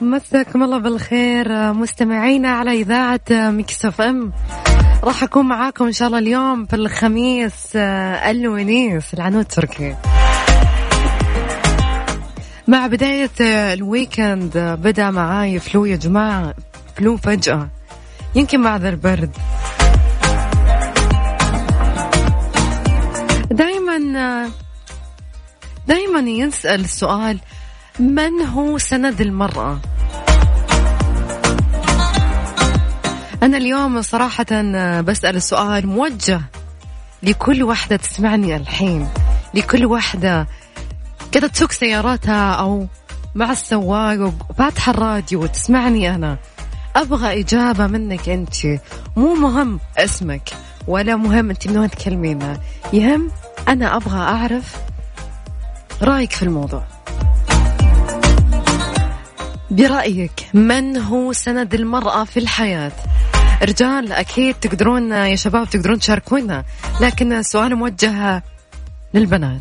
مساكم الله بالخير. مستمعينا على إذاعة Mix FM. راح أكون معاكم إن شاء الله اليوم في الخميس الونيس العنود تركي مع بداية ال weekend بدأ معاي flu يا جماعة flu فجأة. يمكن مع ذا البرد دايما دايما ينسأل السؤال من هو سند المرأة؟ أنا اليوم صراحة بسأل السؤال موجه لكل واحدة تسمعني الحين لكل واحدة كذا تسوق سياراتها أو مع السواق وفاتحة الراديو وتسمعني أنا. أبغى إجابة منك أنت. مو مهم اسمك ولا مهم أنت من وين تكلمينا يهم أنا أبغى أعرف رأيك في الموضوع. برأيك من هو سند المرأة في الحياة؟ رجال أكيد تقدرون يا شباب تقدرون تشاركونا لكن السؤال موجه للبنات.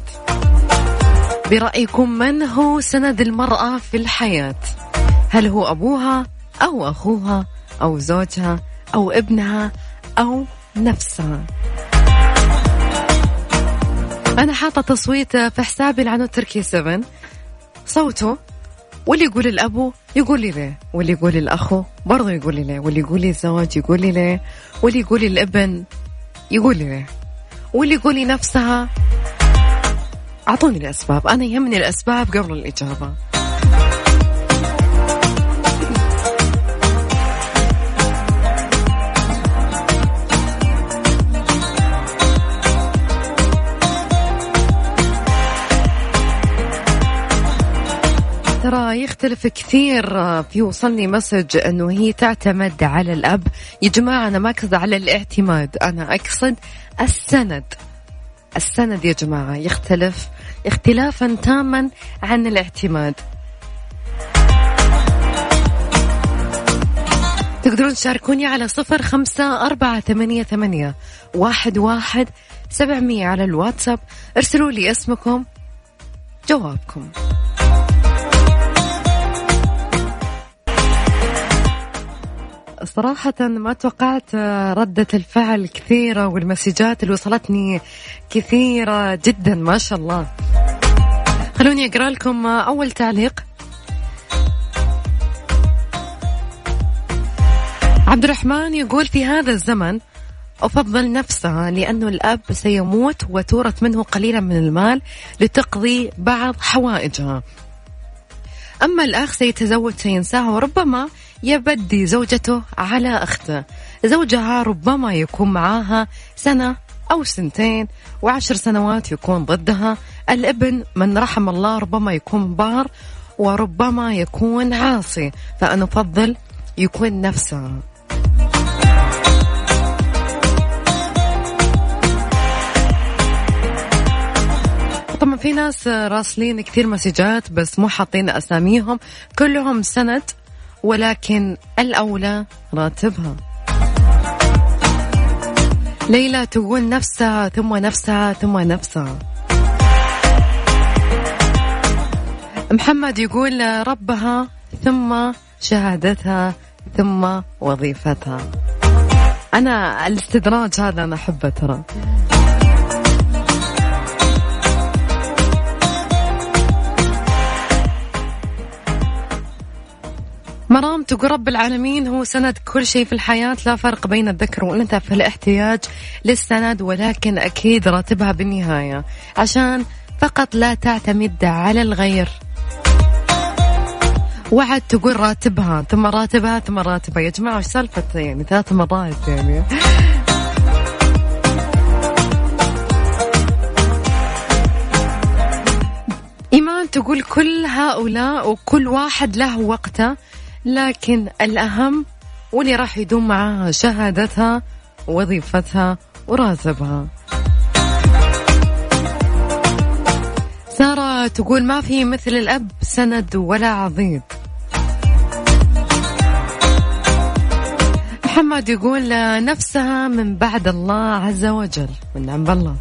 برأيكم من هو سند المرأة في الحياة؟ هل هو أبوها أو أخوها أو زوجها أو ابنها أو نفسها؟ أنا حاطة تصويت في حسابي العنود تركي 7 صوته واللي يقول الأبو يقول لي ليه واللي يقول الأخو برضه يقول لي ليه واللي يقول لي الزوج يقول لي ليه واللي يقول الابن يقول لي ليه واللي يقول نفسها. أعطوني الأسباب أنا يهمني الأسباب قبل الإجابة. ترى يختلف كثير في وصلني مسج إنه هي تعتمد على الأب. يا جماعة أنا ما أقصد على الاعتماد أنا أقصد السند. السند يا جماعة يختلف اختلافا تاما عن الاعتماد. تقدرون تشاركوني على صفر خمسة أربعة ثمانية, ثمانية واحد, واحد سبعمية على الواتساب. ارسلوا لي اسمكم جوابكم. صراحة ما توقعت ردة الفعل كثيرة والمسجات اللي وصلتني كثيرة جدا ما شاء الله. خلوني أقرأ لكم أول تعليق. عبد الرحمن يقول في هذا الزمن أفضل نفسها لأنه الأب سيموت وتورث منه قليلا من المال لتقضي بعض حوائجها أما الأخ سيتزوج سينساها وربما يبدي زوجته على أخته زوجها ربما يكون معاها سنة أو سنتين وعشر سنوات يكون ضدها. الابن من رحم الله ربما يكون بار وربما يكون عاصي. فأنا أفضل يكون نفسه. طبعا في ناس راسلين كثير مسجات بس مو حاطين أساميهم. كلهم سند ولكن الأولى راتبها. ليلى تقول نفسها ثم نفسها ثم نفسها. محمد يقول ربها ثم شهادتها ثم وظيفتها. أنا الاستدراج هذا أنا أحبه ترى. مرام تقول رب العالمين هو سند كل شيء في الحياة لا فرق بين الذكر والأنثى في الاحتياج للسند ولكن أكيد راتبها بالنهاية. عشان فقط لا تعتمد على الغير. وعد تقول راتبها ثم راتبها ثم راتبها. يا جماعة وش سالفة؟ يعني ثلاث مرات يعني. إيمان تقول كل هؤلاء وكل واحد له وقته. لكن الأهم واللي راح يدوم معاها شهادتها وظيفتها وراتبها. سارة تقول ما في مثل الأب سند ولا عظيم محمد يقول نفسها من بعد الله عز وجل من عند الله.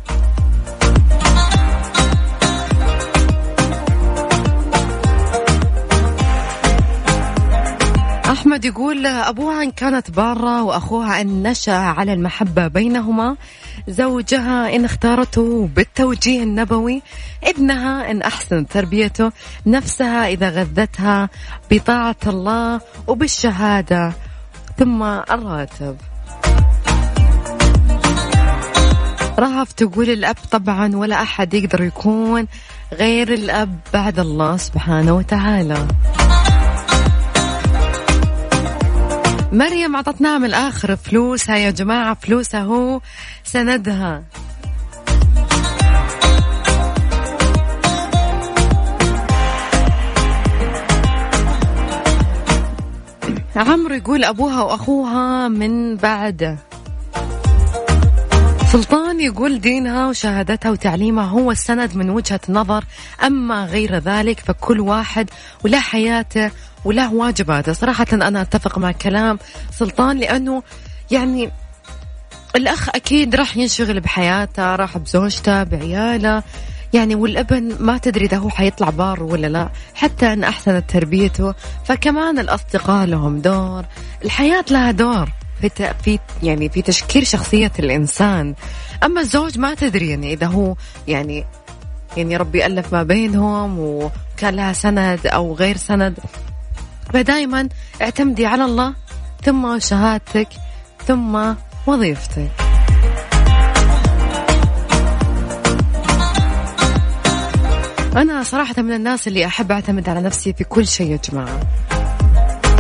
أحمد يقول أبوها إن كانت بارة وأخوها إن نشأ على المحبة بينهما زوجها إن اختارته بالتوجيه النبوي ابنها إن أحسن تربيته نفسها إذا غذتها بطاعة الله وبالشهادة ثم الراتب. رهف تقول الأب طبعا ولا أحد يقدر يكون غير الأب بعد الله سبحانه وتعالى. مريم عطتناها من الآخر فلوسها يا جماعة فلوسها هو سندها. عمرو يقول أبوها وأخوها من بعده سلطان يقول دينها وشهادتها وتعليمها هو السند من وجهة نظر. أما غير ذلك فكل واحد ولا حياته وله واجباته صراحة أنا أتفق مع كلام سلطان لأنه يعني الأخ أكيد راح ينشغل بحياته راح بزوجته بعياله. يعني والابن ما تدري إذا هو حيطلع بار ولا لا حتى إن أحسنت تربيته. فكمان الأصدقاء لهم دور الحياة لها دور في في يعني في تشكيل شخصية الإنسان. أما الزوج ما تدري يعني إذا هو يعني يعني ربي ألف ما بينهم وكان لها سند أو غير سند. فدائما اعتمدي على الله ثم شهادتك ثم وظيفتك. أنا صراحة من الناس اللي أحب أعتمد على نفسي في كل شيء يا جماعة.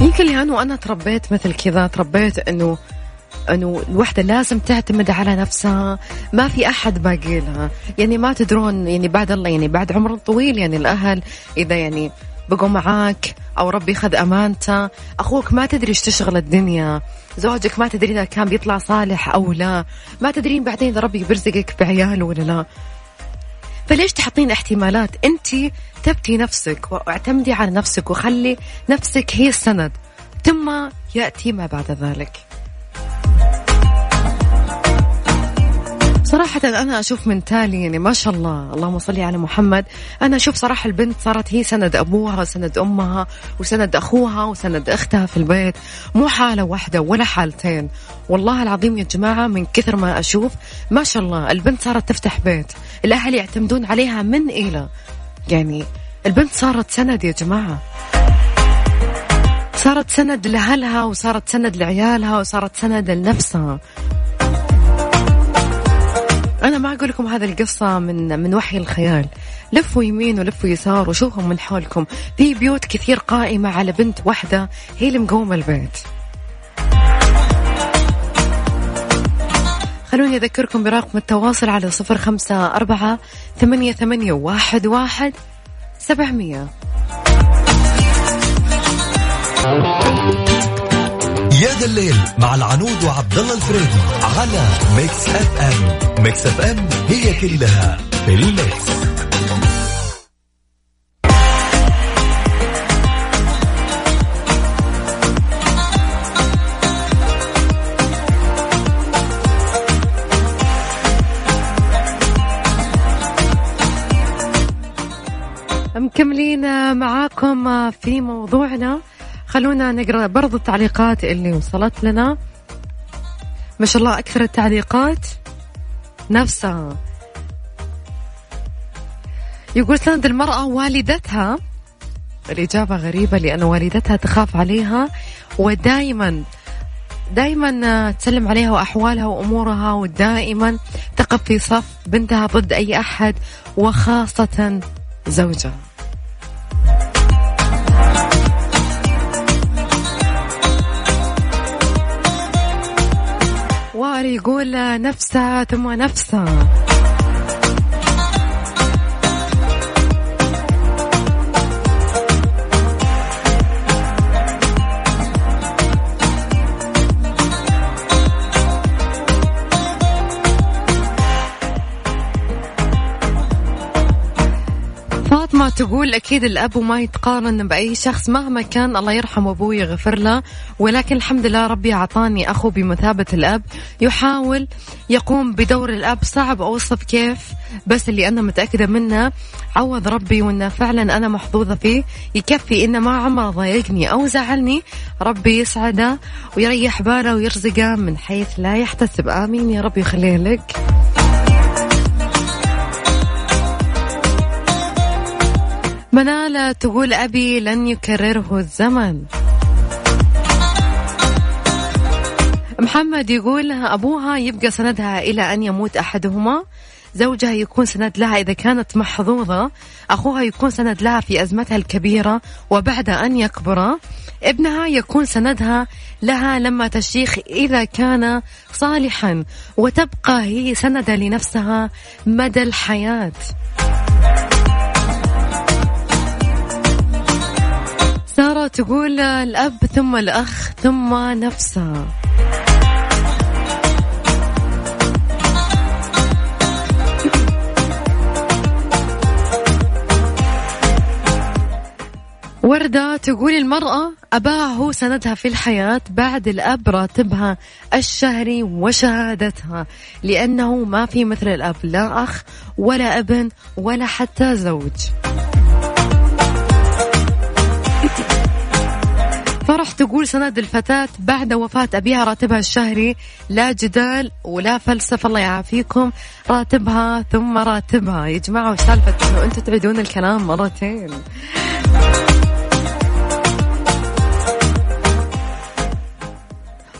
يمكن لأنه أنا تربيت مثل كذا تربيت أنه إنه الوحدة لازم تعتمد على نفسها ما في أحد باقي لها. يعني ما تدرون يعني بعد الله يعني بعد عمر طويل يعني الأهل إذا يعني بقوا معاك أو ربي خذ أمانته. أخوك ما تدري إيش تشغل الدنيا. زوجك ما تدري إذا كان بيطلع صالح أو لا. ما تدرين بعدين إذا ربي بيرزقك بعيال ولا لا. فليش تحطين احتمالات؟ أنت تبكي نفسك واعتمدي على نفسك وخلي نفسك هي السند. ثم يأتي ما بعد ذلك. صراحة أنا أشوف من تالي يعني ما شاء الله اللهم صل على محمد. أنا أشوف صراحة البنت صارت هي سند أبوها وسند أمها وسند أخوها وسند أختها في البيت. مو حالة واحدة ولا حالتين. والله العظيم يا جماعة من كثر ما أشوف ما شاء الله البنت صارت تفتح بيت. الأهل يعتمدون عليها من إلى. يعني البنت صارت سند يا جماعة. صارت سند لأهلها وصارت سند لعيالها وصارت سند لنفسها. أنا ما أقول لكم هذه القصة من من وحي الخيال. لفوا يمين ولفوا يسار وشوفوا من حولكم. في بيوت كثير قائمة على بنت واحدة هي اللي مقومة البيت خلوني أذكركم برقم التواصل على صفر خمسة أربعة ثمانية, ثمانية واحد, واحد سبعمية. يا ذا الليل مع العنود وعبد الله الفريدي على Mix FM. Mix FM هي كلها في ال mix. مكملين معاكم في موضوعنا. خلونا نقرأ برضو التعليقات اللي وصلت لنا. ما شاء الله أكثر التعليقات. نفسها. يقول سند المرأة والدتها. الإجابة غريبة لأن والدتها تخاف عليها ودائما دائما تسلم عليها وأحوالها وأمورها ودائما تقف في صف بنتها ضد أي أحد وخاصة زوجها. واري يقول نفسها ثم نفسها تقول أكيد الأب ما يتقارن بأي شخص مهما كان الله يرحم أبوي يغفر له. ولكن الحمد لله ربي أعطاني أخو بمثابة الأب. يحاول يقوم بدور الأب صعب أوصف كيف بس اللي أنا متأكدة منه عوض ربي وإنه فعلا أنا محظوظة فيه. يكفي إنه ما عمره ضايقني أو زعلني. ربي يسعده ويريح باله ويرزقه من حيث لا يحتسب. آمين. يا رب يخليه لك. منالة تقول أبي لن يكرره الزمن. محمد يقول أبوها يبقى سندها إلى أن يموت أحدهما. زوجها يكون سند لها إذا كانت محظوظة. أخوها يكون سند لها في أزمتها الكبيرة وبعد أن يكبر. ابنها يكون سندها لها لما تشيخ إذا كان صالحا. وتبقى هي سندة لنفسها مدى الحياة. تقول الأب ثم الأخ ثم نفسها وردة تقول المرأة أباها هو سندها في الحياة بعد الأب راتبها الشهري وشهادتها لأنه ما في مثل الأب لا أخ ولا ابن ولا حتى زوج. فرح تقول سند الفتاة بعد وفاة أبيها راتبها الشهري لا جدال ولا فلسفة. الله يعافيكم. راتبها ثم راتبها. يا جماعة سالفة؟ أنتم تعيدون الكلام مرتين.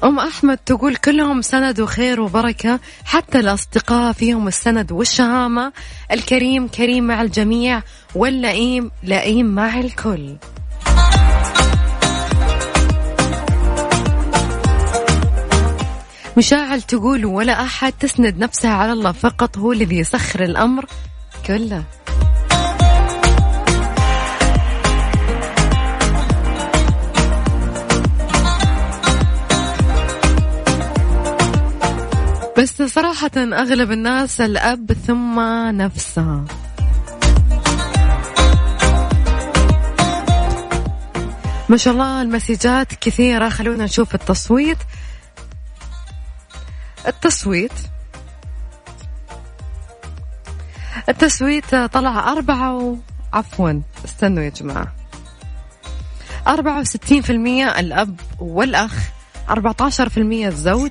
أم أحمد تقول كلهم سند وخير وبركة. حتى الأصدقاء فيهم السند والشهامة. الكريم كريم مع الجميع واللئيم لئيم مع الكل. مشاعل تقول ولا أحد تسند نفسها على الله فقط هو الذي يسخر الأمر كله. بس صراحة أغلب الناس الأب ثم نفسها ما شاء الله المسجات كثيرة خلونا نشوف التصويت. التصويت. التصويت طلع أربعة و... عفوا استنوا يا جماعة. أربعة وستين في المية الأب والأخ أربعة عشر في المية الزوج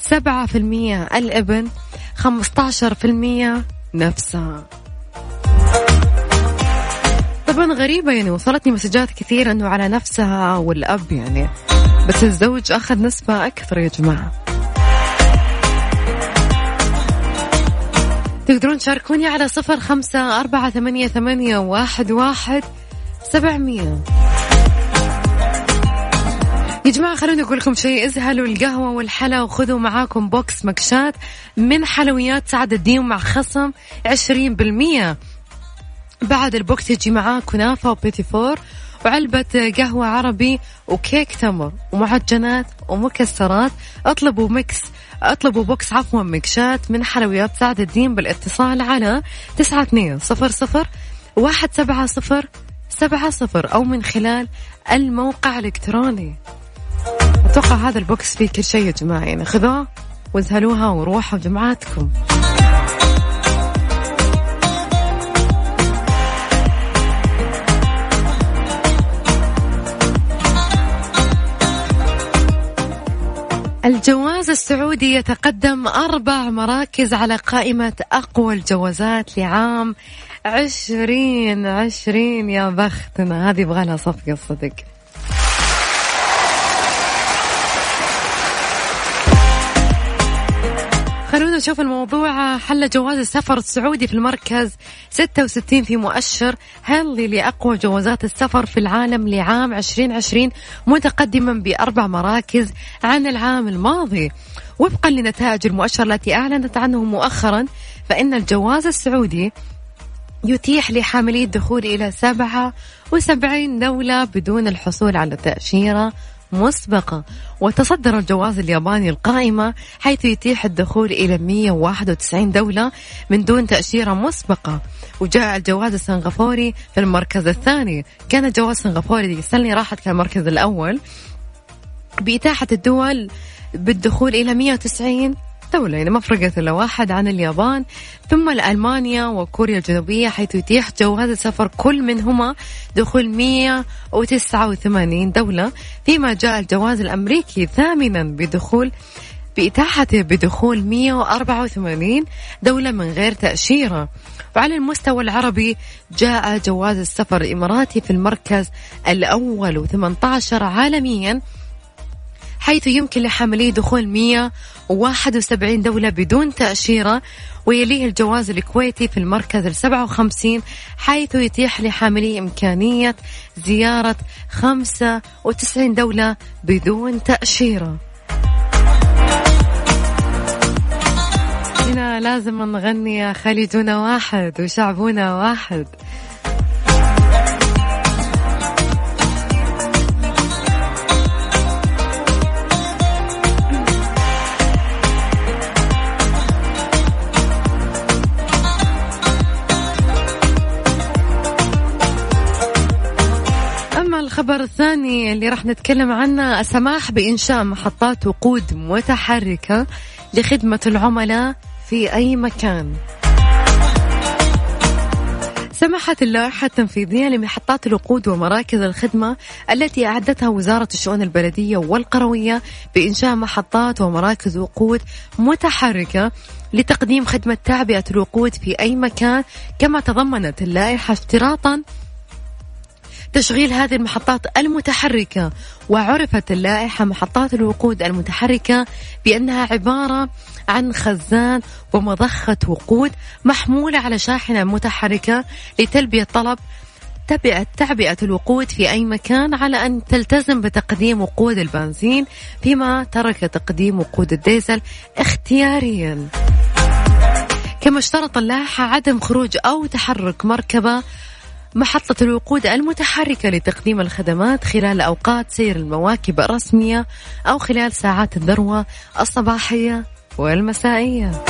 سبعة في المية الابن خمسة عشر في المية نفسها. طبعا غريبة يعني وصلتني مسجات كثيرة إنه على نفسها والأب يعني. بس الزوج أخذ نسبة أكثر يا جماعة. تقدرون تشاركوني على صفر خمسة أربعة ثمانية, ثمانية واحد, واحد سبعمية. يا جماعة خلوني أقول لكم شيء. ازهلوا القهوة والحلا وخذوا معاكم box مكشات من حلويات سعد الدين مع خصم عشرين بالمية. بعد ال box يجي معاه كنافة وبيتي فور وعلبة قهوة عربي وكيك تمر ومعجنات ومكسرات. اطلبوا mix أطلبوا box عفوا مكشات من حلويات سعد الدين بالاتصال على تسعة اثنين صفر صفر واحد سبعة صفر سبعة صفر أو من خلال الموقع الإلكتروني. أتوقع هذا البوكس فيه كل شيء يا جماعة. يعني خذوه وازهلوها وروحوا جمعاتكم. الجواز السعودي يتقدم أربع مراكز على قائمة أقوى الجوازات لعام عشرين عشرين يا بختنا. هذه يبغى لها صفقة صدق. نشوف الموضوع حل جواز السفر السعودي في المركز 66 في مؤشر هنلي لأقوى جوازات السفر في العالم لعام 2020 متقدما بأربع مراكز عن العام الماضي. وفقا لنتائج المؤشر التي أعلنت عنه مؤخرا فإن الجواز السعودي يتيح لحاملي الدخول إلى 77 دولة بدون الحصول على تأشيرة مسبقة. وتصدر الجواز الياباني القائمة حيث يتيح الدخول إلى 191 دولة من دون تأشيرة مسبقة. وجاء الجواز السنغافوري في المركز الثاني. كان الجواز السنغافوري السنة راحت كان المركز الأول بإتاحة الدول بالدخول إلى 190 دولة يعني ما فرقت إلا واحد عن اليابان ثم ألمانيا وكوريا الجنوبية حيث يتيح جواز السفر كل منهما دخول 189 دولة. فيما جاء الجواز الأمريكي ثامنا بدخول بإتاحته بدخول 184 دولة من غير تأشيرة. وعلى المستوى العربي جاء جواز السفر الإماراتي في المركز الأول و18 عالميا. حيث يمكن لحامليه دخول 171 دولة بدون تأشيرة ويليه الجواز الكويتي في المركز ال 57 حيث يتيح لحامليه إمكانية زيارة 95 دولة بدون تأشيرة. هنا لازم نغني خليجنا واحد وشعبنا واحد. الخبر الثاني اللي راح نتكلم عنه السماح بإنشاء محطات وقود متحركة لخدمة العملاء في أي مكان. سمحت اللائحة التنفيذية لمحطات الوقود ومراكز الخدمة التي أعدتها وزارة الشؤون البلدية والقروية بإنشاء محطات ومراكز وقود متحركة لتقديم خدمة تعبئة الوقود في أي مكان كما تضمنت اللائحة اشتراطا تشغيل هذه المحطات المتحركة وعرفت اللائحة محطات الوقود المتحركة بأنها عبارة عن خزان ومضخة وقود محمولة على شاحنة متحركة لتلبية طلب تبعت تعبئة الوقود في أي مكان على أن تلتزم بتقديم وقود البنزين فيما ترك تقديم وقود الديزل اختياريا. كما اشترط اللائحة عدم خروج أو تحرك مركبة محطة الوقود المتحركة لتقديم الخدمات خلال أوقات سير المواكب الرسمية أو خلال ساعات الذروة الصباحية والمسائية.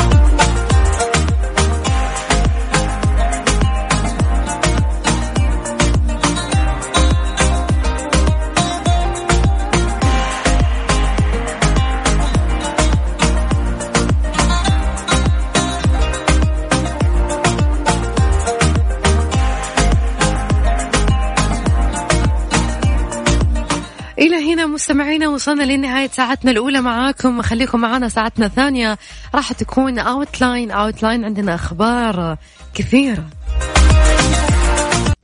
إلى هنا مستمعينا وصلنا لنهاية ساعتنا الأولى معاكم. خليكم معنا ساعتنا الثانية. راح تكون outline outline عندنا أخبار كثيرة.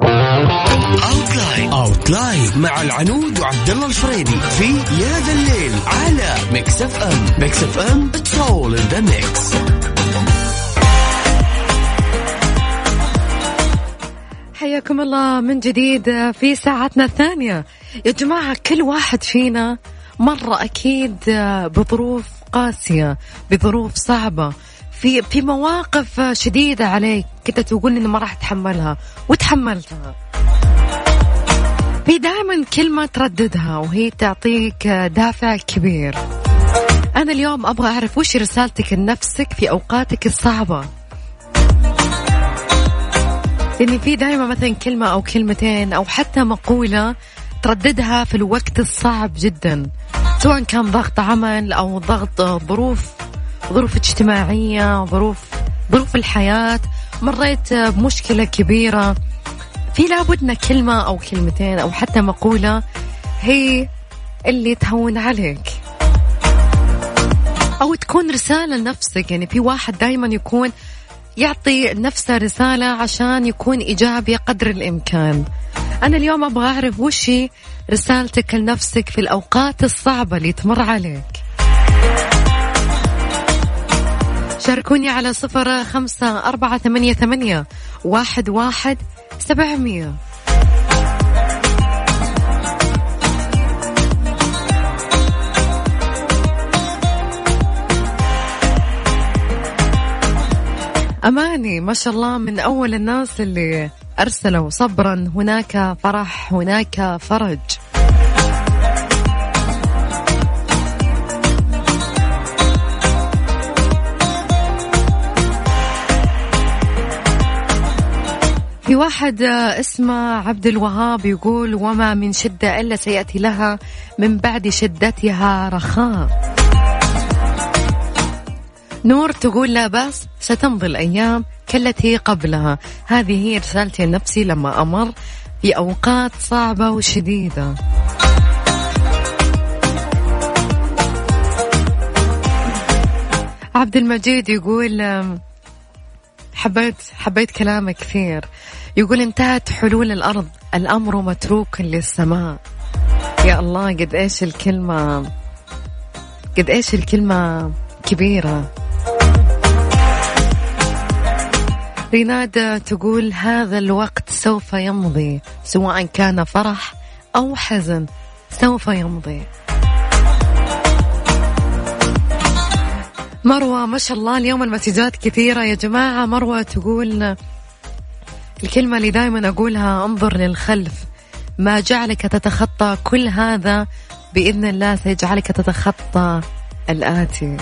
outline outline مع العنود وعبد الله الفريدي في يا ذا الليل على Mix FM Mix FM it's all in the mix حياكم الله من جديد في ساعتنا الثانية. يا جماعة كل واحد فينا مرة أكيد بظروف قاسية بظروف صعبة في في مواقف شديدة عليك كنت تقول إني ما راح أتحملها وتحملتها. في دائما كلمة ترددها وهي تعطيك دافع كبير. أنا اليوم أبغى أعرف وش رسالتك لنفسك في أوقاتك الصعبة؟ لأن في دائما مثلا كلمة أو كلمتين أو حتى مقولة ترددها في الوقت الصعب جدا سواء كان ضغط عمل أو ضغط ظروف ظروف اجتماعية ظروف ظروف الحياة. مريت بمشكلة كبيرة. في لابدنا كلمة أو كلمتين أو حتى مقولة هي اللي تهون عليك. أو تكون رسالة لنفسك. يعني في واحد دايما يكون يعطي نفسه رسالة عشان يكون إيجابي قدر الإمكان. أنا اليوم أبغى أعرف وش رسالتك لنفسك في الأوقات الصعبة اللي تمر عليك. شاركوني على صفر خمسة أربعة ثمانية, ثمانية واحد, واحد سبعمية. أماني ما شاء الله من أول الناس اللي أرسلوا صبرا هناك فرح هناك فرج. في واحد اسمه عبد الوهاب يقول وما من شدة إلا سيأتي لها من بعد شدتها رخاء. نور تقول لا بس ستمضي الأيام. كالتي قبلها. هذه هي رسالتي النفسي لما أمر في أوقات صعبة وشديدة. عبد المجيد يقول حبيت حبيت كلامك كثير. يقول انتهت حلول الأرض. الأمر متروك للسماء. يا الله قد إيش الكلمة قد إيش الكلمة كبيرة. ريناد تقول هذا الوقت سوف يمضي سواء كان فرح أو حزن سوف يمضي. مروة ما شاء الله اليوم المسجات كثيرة يا جماعة. مروة تقول الكلمة اللي دائما أقولها انظر للخلف. ما جعلك تتخطى كل هذا؟ بإذن الله سيجعلك تتخطى الآتي.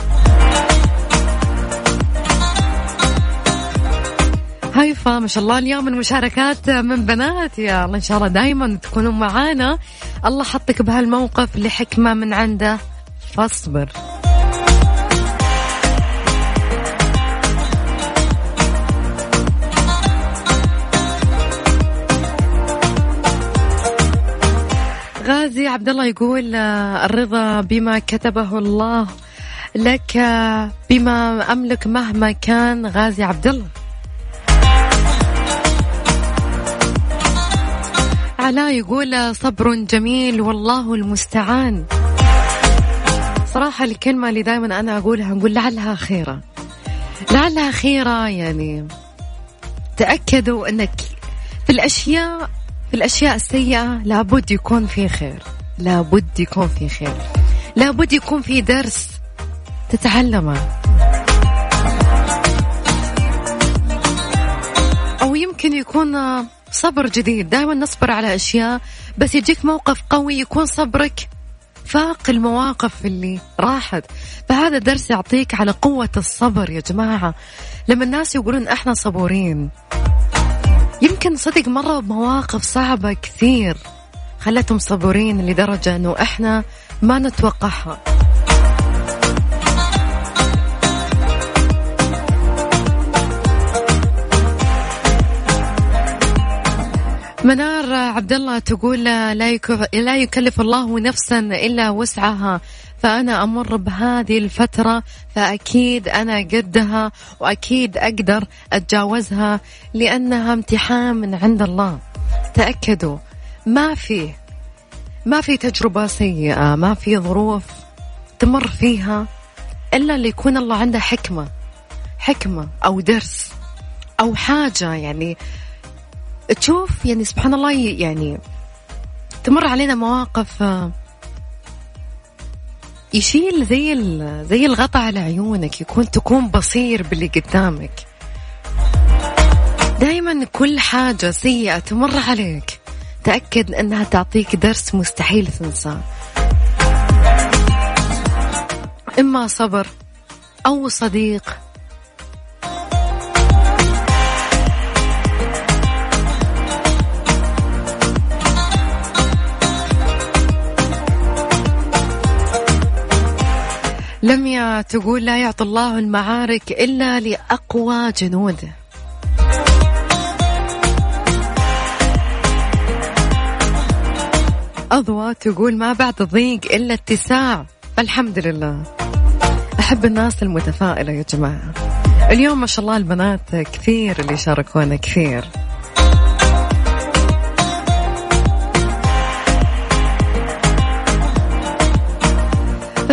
هيفا ما شاء الله. اليوم المشاركات من بنات. يا الله إن شاء الله دائما تكونوا معانا. الله حطك بهالموقف لحكمة من عنده. فاصبر. غازي عبد الله يقول الرضا بما كتبه الله لك بما أملك مهما كان. غازي عبد الله علاء يقول صبر جميل والله المستعان. صراحة الكلمة اللي دائما أنا أقولها نقول لعلها خيرة. لعلها خيرة يعني تأكدوا أنك في الأشياء في الأشياء السيئة لابد يكون في خير. لابد يكون في خير. لابد يكون في درس تتعلمه. أو يمكن يكون صبر جديد. دائما نصبر على أشياء بس يجيك موقف قوي يكون صبرك فاق المواقف اللي راحت. فهذا درس يعطيك على قوة الصبر يا جماعة. لما الناس يقولون إحنا صبورين يمكن صدق مرة بمواقف صعبة كثير خلتهم صبورين لدرجة إنه إحنا ما نتوقعها. منار عبد الله تقول لا يكلف الله نفسا إلا وسعها فأنا أمر بهذه الفترة فأكيد أنا قدها وأكيد أقدر أتجاوزها لأنها امتحان من عند الله. تأكدوا ما في ما في تجربة سيئة ما في ظروف تمر فيها إلا اللي يكون الله عنده حكمة حكمة أو درس أو حاجة يعني. تشوف يعني سبحان الله يعني تمر علينا مواقف آه، يشيل زي زي الغطاء على عيونك يكون تكون بصير باللي قدامك. دائما كل حاجة سيئة تمر عليك. تأكد أنها تعطيك درس مستحيل تنساه. إما صبر أو صديق لميا تقول لا يعطي الله المعارك إلا لأقوى جنوده أضوى تقول ما بعد ضيق إلا اتساع. الحمد لله. أحب الناس المتفائلة يا جماعة. اليوم ما شاء الله البنات كثير اللي شاركونا كثير.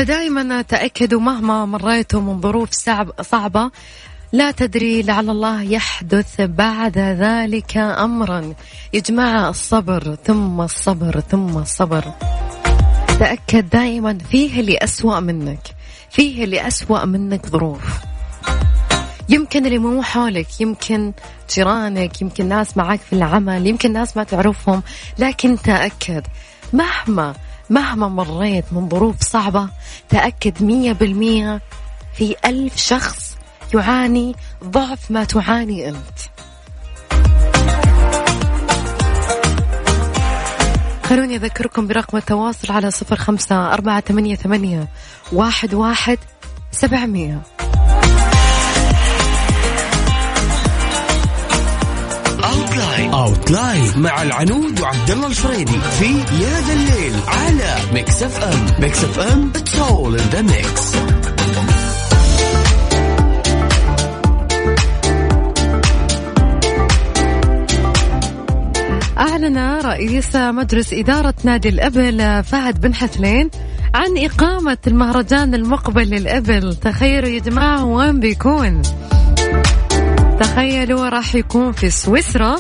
فدائما تأكدوا مهما مريتوا من ظروف صعبة لا تدري لعل الله يحدث بعد ذلك أمرا. يا جماعة الصبر ثم الصبر ثم الصبر. تأكد دائما فيه اللي أسوأ منك فيه اللي أسوأ منك ظروف. يمكن اللي مو حولك يمكن جيرانك يمكن ناس معك في العمل يمكن ناس ما تعرفهم لكن تأكد مهما مهما مريت من ظروف صعبة تأكد مية بالمية في ألف شخص يعاني ضعف ما تعاني أنت. خلوني أذكركم برقم التواصل على صفر خمسة أربعة ثمانية واحد واحد سبعمية. outline outline مع العنود وعبد الله الفريدي في يا ذا الليل على Mix FM Mix FM it's all in the mix أعلن رئيس مجلس إدارة نادي الإبل فهد بن حسلين عن إقامة المهرجان المقبل للإبل. تخيلوا يا جماعة وين بيكون؟ تخيلوا راح يكون في سويسرا.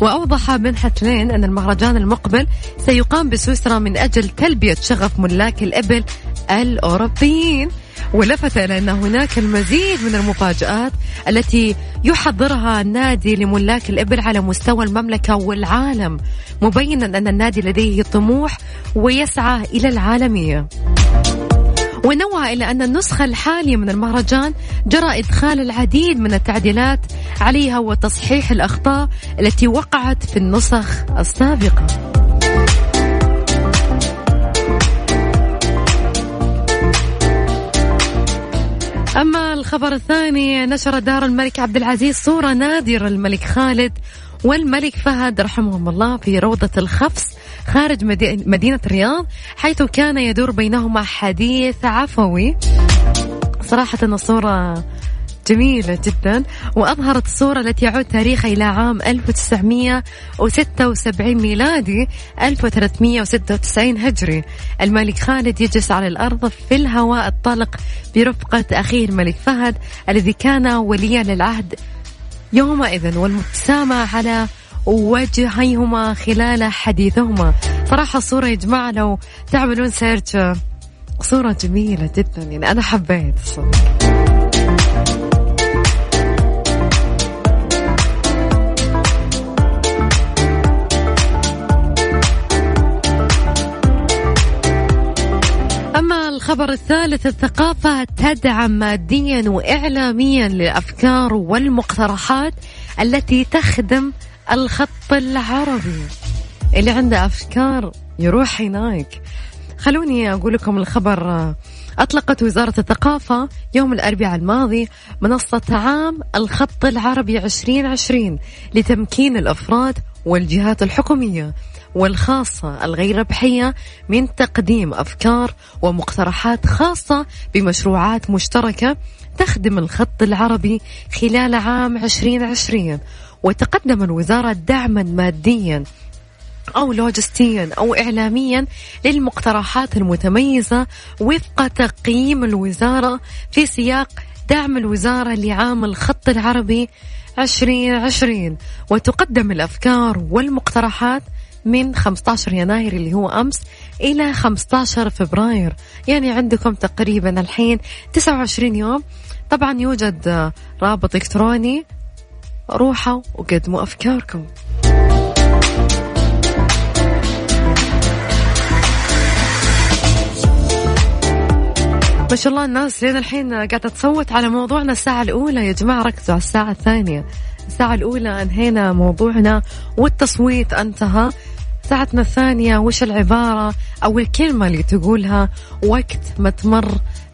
وأوضح بن حتلين أن المهرجان المقبل سيقام بسويسرا من أجل تلبية شغف ملاك الإبل الأوروبيين. ولفت إلى أن هناك المزيد من المفاجآت التي يحضرها النادي لملاك الإبل على مستوى المملكة والعالم مبينا أن النادي لديه طموح ويسعى إلى العالمية. ونوه إلى أن النسخة الحالية من المهرجان جرى إدخال العديد من التعديلات عليها وتصحيح الأخطاء التي وقعت في النسخ السابقة. أما الخبر الثاني نشر دار الملك عبد العزيز صورة نادرة الملك خالد والملك فهد رحمهم الله في روضة الخفص خارج مدينة الرياض حيث كان يدور بينهما حديث عفوي. صراحة الصورة جميلة جدا وأظهرت الصورة التي يعود تاريخها إلى عام 1976 ميلادي 1396 هجري. الملك خالد يجلس على الأرض في الهواء الطلق برفقة أخيه الملك فهد الذي كان وليا للعهد يومئذ والمبتسامة على وجهيهما خلال حديثهما. صراحة الصورة يا جماعة لو تعملون سيرش صورة جميلة جدا. يعني أنا حبيت. الصورة الخبر الثالث الثقافة تدعم ماديا وإعلاميا للأفكار والمقترحات التي تخدم الخط العربي اللي عنده أفكار يروح هناك. خلوني أقول لكم الخبر. أطلقت وزارة الثقافة يوم الأربعاء الماضي منصة عام الخط العربي 2020 لتمكين الأفراد والجهات الحكومية والخاصة الغير ربحية من تقديم أفكار ومقترحات خاصة بمشروعات مشتركة تخدم الخط العربي خلال عام 2020 وتقدم الوزارة دعما ماديا أو لوجستيا أو إعلاميا للمقترحات المتميزة وفق تقييم الوزارة في سياق دعم الوزارة لعام الخط العربي 2020 وتقدم الأفكار والمقترحات من 15 يناير اللي هو أمس إلى 15 فبراير. يعني عندكم تقريبا الحين 29 يوم. طبعا يوجد رابط إلكتروني روحوا وقدموا أفكاركم. ما شاء الله الناس لين الحين قاعدة تصوت على موضوعنا الساعة الأولى. يا جماعة ركزوا على الساعة الثانية. الساعة الأولى أنهينا موضوعنا والتصويت انتهى. ساعتنا الثانية وش العبارة؟ أو الكلمة اللي تقولها وقت ما تمر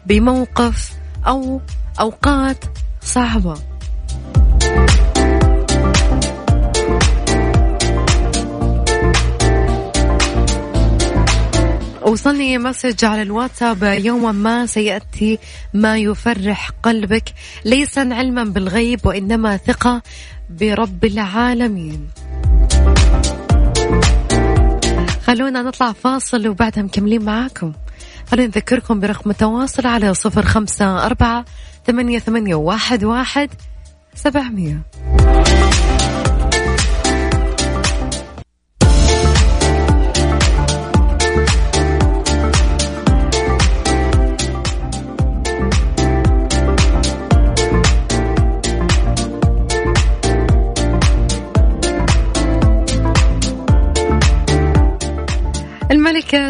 بموقف أو أوقات صعبة. وصلني مسج على الواتساب. يوما ما سيأتي ما يفرح قلبك. ليس علما بالغيب وإنما ثقة برب العالمين. خلونا نطلع فاصل وبعدها مكملين معاكم. خلينا نذكركم برقم التواصل على صفر خمسة أربعة ثمانية, ثمانية واحد, واحد سبعمية.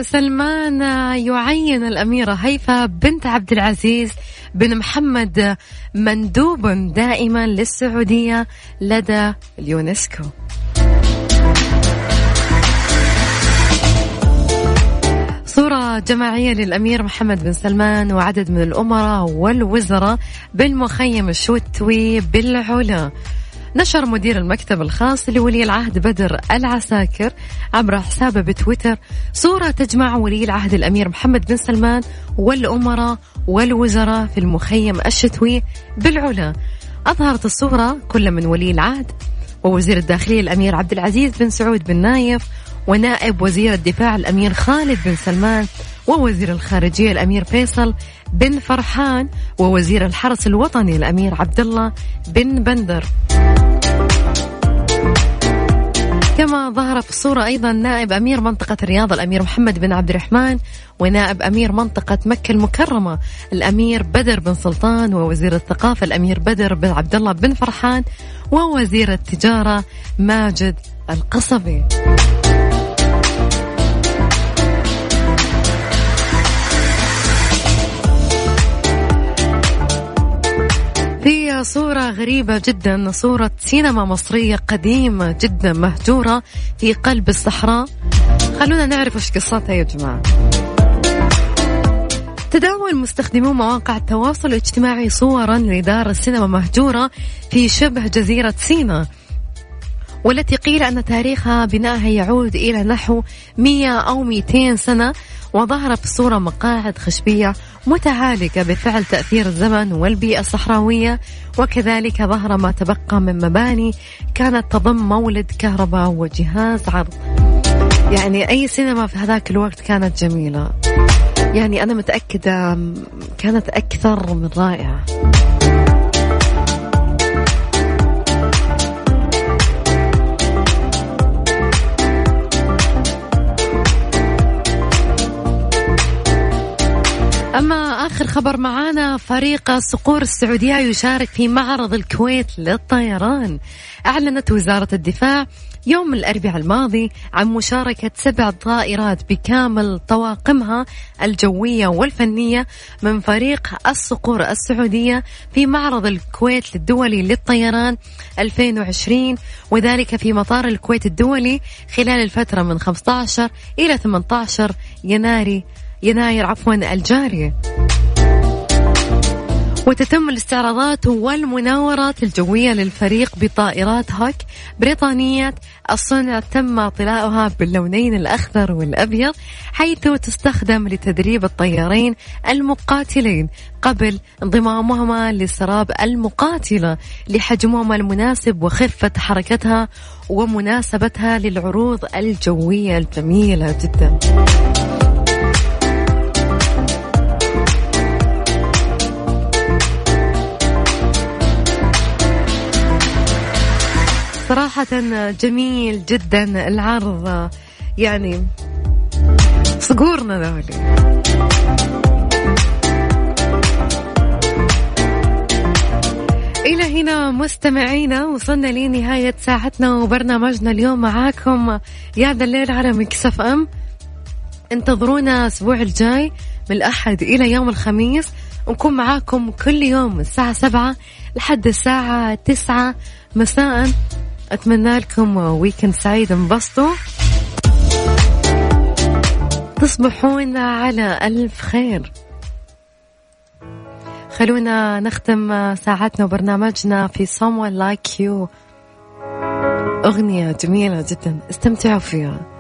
سلمان يعين الأميرة هيفا بنت عبد العزيز بن محمد مندوب دائما للسعودية لدى اليونسكو. جماعية للأمير محمد بن سلمان وعدد من الأمراء والوزراء بالمخيم الشتوي بالعلا. نشر مدير المكتب الخاص لولي العهد بدر العساكر عبر حسابه بتويتر صورة تجمع ولي العهد الأمير محمد بن سلمان والأمراء والوزراء في المخيم الشتوي بالعلا. أظهرت الصورة كل من ولي العهد ووزير الداخلية الأمير عبد العزيز بن سعود بن نايف ونائب وزير الدفاع الأمير خالد بن سلمان ووزير الخارجية الأمير فيصل بن فرحان ووزير الحرس الوطني الأمير عبد الله بن بندر. كما ظهر في الصورة أيضا نائب أمير منطقة الرياض الأمير محمد بن عبد الرحمن ونائب أمير منطقة مكة المكرمة الأمير بدر بن سلطان ووزير الثقافة الأمير بدر بن عبد الله بن فرحان ووزير التجارة ماجد القصبي. صورة غريبة جدا صورة سينما مصرية قديمة جدا مهجورة في قلب الصحراء. خلونا نعرف وش قصتها يا جماعة. تداول مستخدمو مواقع التواصل الاجتماعي صورا لدار السينما مهجورة في شبه جزيرة سيناء والتي قيل أن تاريخها بنائها يعود إلى نحو 100 أو 200 سنة. وظهر في الصورة مقاعد خشبية متهالكة بفعل تأثير الزمن والبيئة الصحراوية. وكذلك ظهر ما تبقى من مباني كانت تضم مولد كهرباء وجهاز عرض. يعني أي سينما في هذاك الوقت كانت جميلة. يعني أنا متأكدة كانت أكثر من رائعة. أما آخر خبر معانا فريق الصقور السعودية يشارك في معرض الكويت للطيران. أعلنت وزارة الدفاع يوم الأربعاء الماضي عن مشاركة سبع طائرات بكامل طواقمها الجوية والفنية من فريق الصقور السعودية في معرض الكويت الدولي للطيران 2020 وذلك في مطار الكويت الدولي خلال الفترة من 15 إلى 18 يناير يناير عفوا الجاري وتتم الاستعراضات والمناورات الجوية للفريق بطائرات هوك بريطانية. الصنع تم اطلاؤها باللونين الأخضر والأبيض حيث تستخدم لتدريب الطيارين المقاتلين قبل انضمامهما للسراب المقاتلة لحجمهما المناسب وخفة حركتها ومناسبتها للعروض الجوية الجميلة جدا. صراحة جميل جدا العرض يعني صقورنا ذولي. إلى هنا مستمعينا وصلنا لنهاية ساعتنا وبرنامجنا اليوم معاكم يا ذا الليل على Mix FM. انتظرونا الأسبوع الجاي من الأحد إلى يوم الخميس ونكون معاكم كل يوم الساعة سبعة لحد الساعة تسعة مساء. أتمنى لكم weekend سعيد انبسطوا تصبحون على ألف خير. خلونا نختم ساعتنا وبرنامجنا في Someone Like You. أغنية جميلة جدا. استمتعوا فيها.